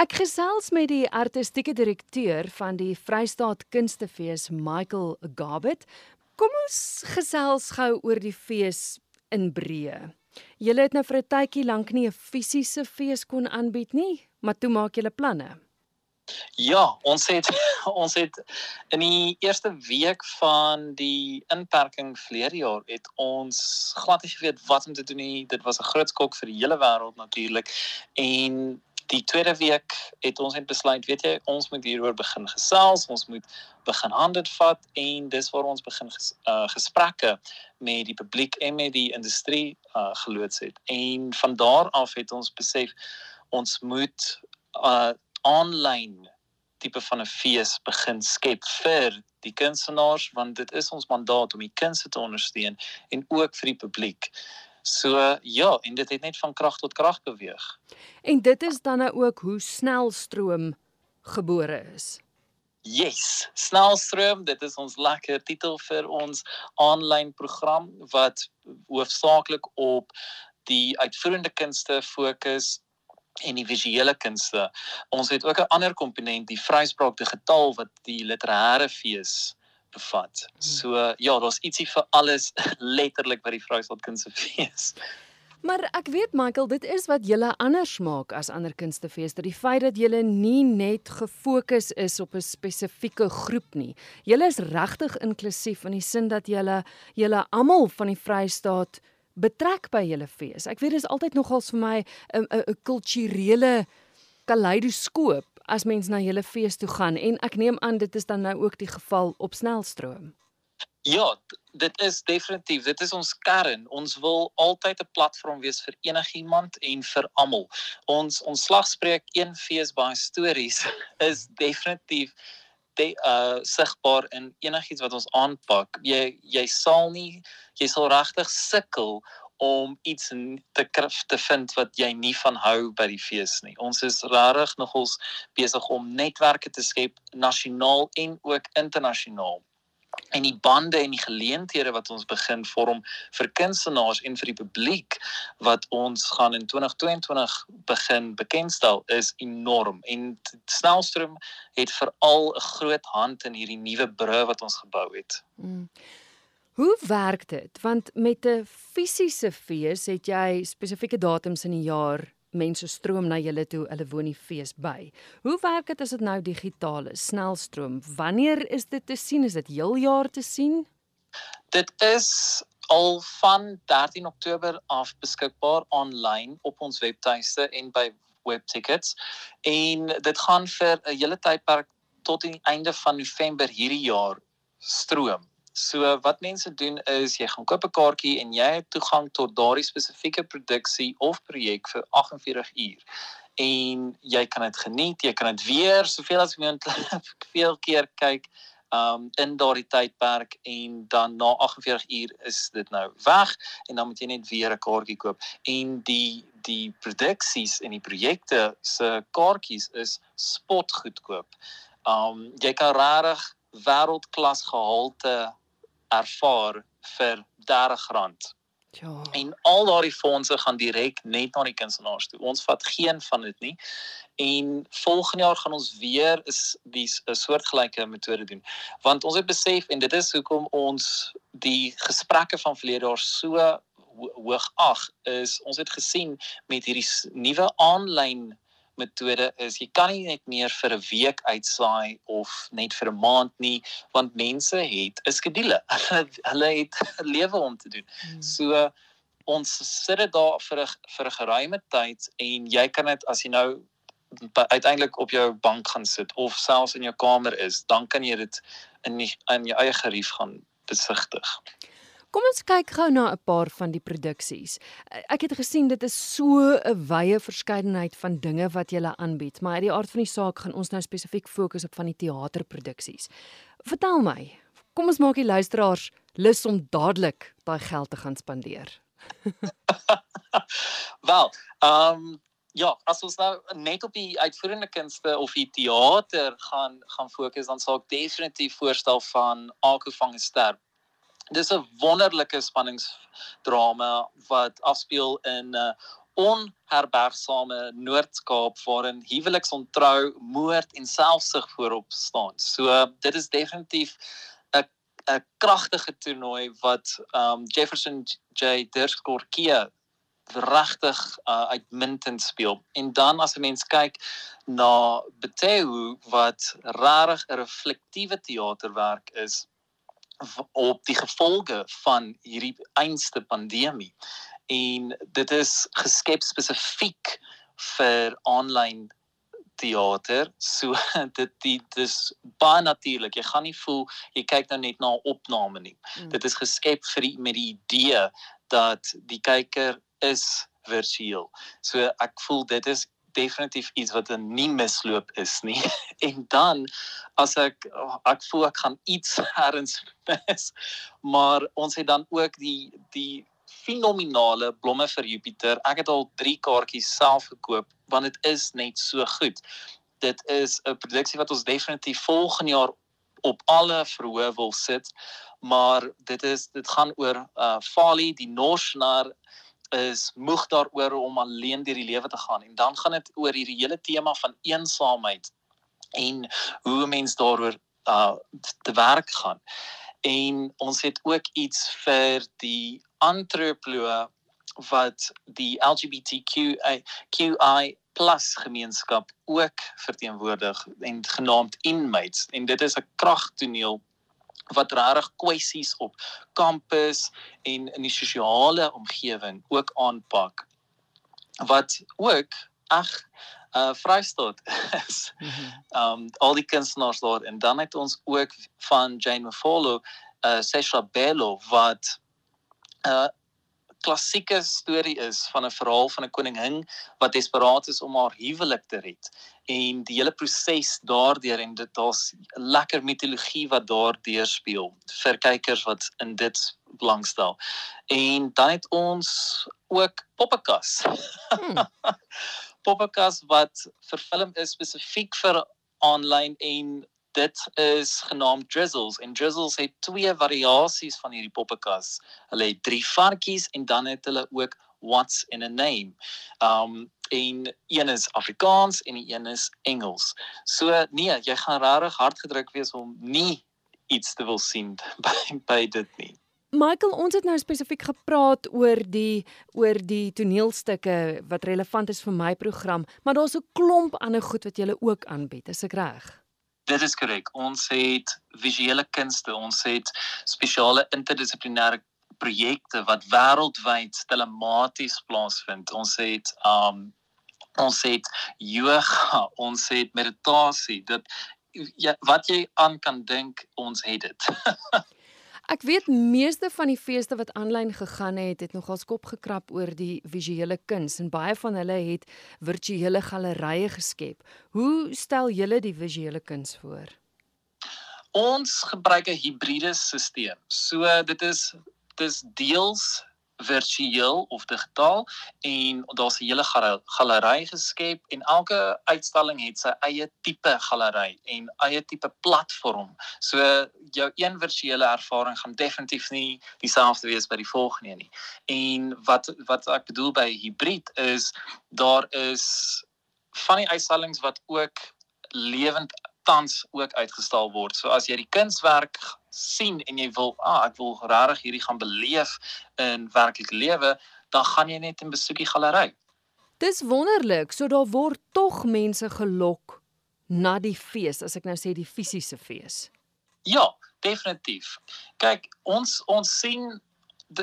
Ek gesels met die artistieke direkteur van die Vrystaat Kunstefees, Michael Gabet. Kom ons gesels gou oor die fees in breë. Julle het nou vir 'n tydjie lank nie 'n fisiese fees kon aanbied nie, maar toe maak julle planne. Ja, ons het ons het in die eerste week van die inperking vlede jaar het ons glad nie geweet wat om te doen nie. Dit was 'n groot skok vir die hele wêreld natuurlik. En die tweede week het ons net besluit, weet jy, ons moet hieroor begin gesels, ons moet begin hande vat en dis waar ons begin ges, uh, gesprekke met die publiek en met die industrie uh, geloods het. En van daar af het ons besef ons moet uh aanlyn tipe van 'n fees begin skep vir die kunstenaars want dit is ons mandaat om die kunste te ondersteun en ook vir die publiek. So ja, en dit het net van krag tot krag beweeg. En dit is dan nou ook hoe snelstroom gebore is. Yes, snelstroom, dit is ons lekker titel vir ons aanlyn program wat hoofsaaklik op die uitvoerende kunste fokus en die visuele kunste. Ons het ook 'n ander komponent, die vryspraak digitaal wat die literêre fees bevat. Hmm. So ja, daar's ietsie vir alles letterlik by die Vrystaat Kunstefees. Maar ek weet Michael, dit is wat julle anders maak as ander kunstefeeste, die feit dat julle nie net gefokus is op 'n spesifieke groep nie. Julle is regtig inklusief in die sin dat julle julle almal van die Vrystaat betrek by julle fees. Ek weet dis altyd nogals vir my 'n 'n kulturele kaleidoskoop as mens na julle fees toe gaan en ek neem aan dit is dan nou ook die geval op snelstroom. Ja, dit is definitief, dit is ons kern. Ons wil altyd 'n platform wees vir enigiemand en vir almal. Ons ons slagspreuk een fees baie stories is definitief de, uh sigbaar in enigiets wat ons aanpak. Jy jy sal nie jy sal regtig sukkel om iets te krif te vind wat jy nie van hou by die fees nie. Ons is regtig nogals besig om netwerke te skep nasionaal en ook internasionaal en die bande en die geleenthede wat ons begin vorm vir kunstenaars en vir die publiek wat ons gaan in 2022 begin bekendstel is enorm en Snelstroom het veral 'n groot hand in hierdie nuwe brug wat ons gebou het. Mm. Hoe werk dit? Want met 'n fisiese fees het jy spesifieke datums in die jaar mense stroom na julle toe, hulle woon die fees by. Hoe werk dit as dit nou digitaal is, snelstroom? Wanneer is dit te sien? Is dit heel jaar te sien? Dit is al van 13 Oktober af beskikbaar aanlyn op ons webtuiste en by webtickets en dit gaan vir 'n hele tydperk tot die einde van November hierdie jaar stroom. So wat mense doen is jy gaan koop 'n kaartjie en jy het toegang tot daardie spesifieke produksie of projek vir 48 uur. En jy kan dit geniet, jy kan dit weer soveel as moontlik veel keer kyk um in daardie tydperk en dan na 48 uur is dit nou weg en dan moet jy net weer 'n kaartjie koop. En die die produksies en die projekte se kaartjies is spot goedkoop. Um jy kan regtig wêreldklas gehalte ervaar vir R30. Ja. En al daardie fondse gaan direk net na die kunstenaars toe. Ons vat geen van dit nie. En volgende jaar gaan ons weer is die 'n soortgelyke metode doen. Want ons het besef en dit is hoekom ons die gesprekke van verlede jaar so hoog ag is ons het gesien met hierdie nuwe aanlyn metode is jy kan nie net meer vir 'n week uitsaai of net vir 'n maand nie want mense het 'n skedule. Hulle het 'n lewe om te doen. Hmm. So ons sit dit daar vir 'n vir 'n geruime tyd en jy kan dit as jy nou uiteindelik op jou bank gaan sit of selfs in jou kamer is, dan kan jy dit in die, in jou eie gerief gaan besigtig. Kom ons kyk gou na 'n paar van die produksies. Ek het gesien dit is so 'n wye verskeidenheid van dinge wat jy aanbied, maar uit die aard van die saak gaan ons nou spesifiek fokus op van die teaterproduksies. Vertel my, kom ons maak die luisteraars lus om dadelik daai geld te gaan spandeer. Wel, ehm um, ja, as ons nou net op die uitvoerende kunste of die teater gaan gaan fokus, dan sal ek definitief voorstel van Aku van Ster Dis 'n wonderlike spanningsdrama wat afspeel in 'n uh, onherbergsame Noord-Kaap waarin huweliksontrou, moord en selfsug voorop staan. So dit is definitief 'n 'n kragtige toernooi wat um Jefferson J Derskorkia regtig uh, uitmuntend speel. En dan as 'n mens kyk na Betehu wat regtig 'n reflektiewe teaterwerk is op die gevolge van hierdie einste pandemie en dit is geskep spesifiek vir aanlyn teater. So dit dit dis baie natuurlik. Jy gaan nie voel jy kyk nou net na 'n opname nie. Mm. Dit is geskep vir die, met die idee dat die kyker is virtueel. So ek voel dit is definitief iets wat 'n nie misloop is nie. en dan as ek ek voel ek gaan iets herrens mis, maar ons het dan ook die die fenominale blomme vir Jupiter. Ek het al 3 kaartjies self gekoop want dit is net so goed. Dit is 'n produksie wat ons definitief volgende jaar op alle verhoë wil sit. Maar dit is dit gaan oor uh Fali, die Norsnar is moeg daaroor om alleen deur die lewe te gaan en dan gaan dit oor hierdie hele tema van eensaamheid en hoe 'n mens daaroor uh te werk gaan. En ons het ook iets vir die antropoloë wat die LGBTQI plus gemeenskap ook verteenwoordig en genaamd inmates en dit is 'n kragtoneel wat regtig kwessies op kampus en in die sosiale omgewing ook aanpak wat ook ag uh Vrystaat is. Mhm. Um al die kunstenaars daar en dan het ons ook van Jane Mafolo, uh Sesha Bello wat uh, klassieke storie is van 'n verhaal van 'n koningin wat desperaat is om haar huwelik te red en die hele proses daardeur en dit daar's lekker mitologie wat daardeur speel vir kykers wat in dit belangstel. En dan het ons ook Poppekas. Hmm. Poppekas wat vervilm is spesifiek vir aanlyn en dit is genaamd Drizzles en Drizzles het twee variasies van hierdie Poppekas. Hulle het drie varkies en dan het hulle ook What's in a name. Um en een is Afrikaans en die een is Engels. So nee, jy gaan regtig hard gedruk wees om nie iets te wil sien by by dit nie. Michael, ons het nou spesifiek gepraat oor die oor die toneelstukke wat relevant is vir my program, maar daar's 'n klomp ander goed wat jy ook aanbied, is ek reg? Dit is korrek. Ons het visuele kunste, ons het spesiale interdissiplinêre projekte wat wêreldwyd telematies plaasvind. Ons het um ons het yoga, ons het meditasie. Dit ja, wat jy aan kan dink, ons het dit. Ek weet meeste van die feeste wat aanlyn gegaan het, het nogal skop gekrap oor die visuele kuns en baie van hulle het virtuele gallerye geskep. Hoe stel julle die visuele kuns voor? Ons gebruik 'n hibriede stelsel. So dit is dis deels virtueel of digitaal en daar's 'n hele galery geskep en elke uitstalling het sy eie tipe galery en eie tipe platform. So jou een virtuele ervaring gaan definitief nie dieselfde wees by die volgende nie. En wat wat ek bedoel by hibrid is daar is van die uitstallings wat ook lewend tans ook uitgestal word. So as jy die kunswerk sien en jy wil, ah, ek wil regtig hierdie gaan beleef in werklike lewe, dan gaan jy net in besoekie galery. Dis wonderlik, so daar word tog mense gelok na die fees, as ek nou sê die fisiese fees. Ja, definitief. Kyk, ons ons sien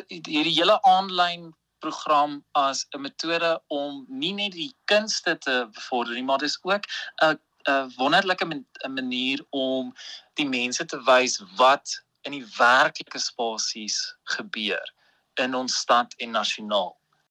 hierdie hele aanlyn program as 'n metode om nie net die kunste te bevorder nie, maar dis ook 'n 'n wonderlike manier om die mense te wys wat in die werklike spasies gebeur in ons stad en nasionaal.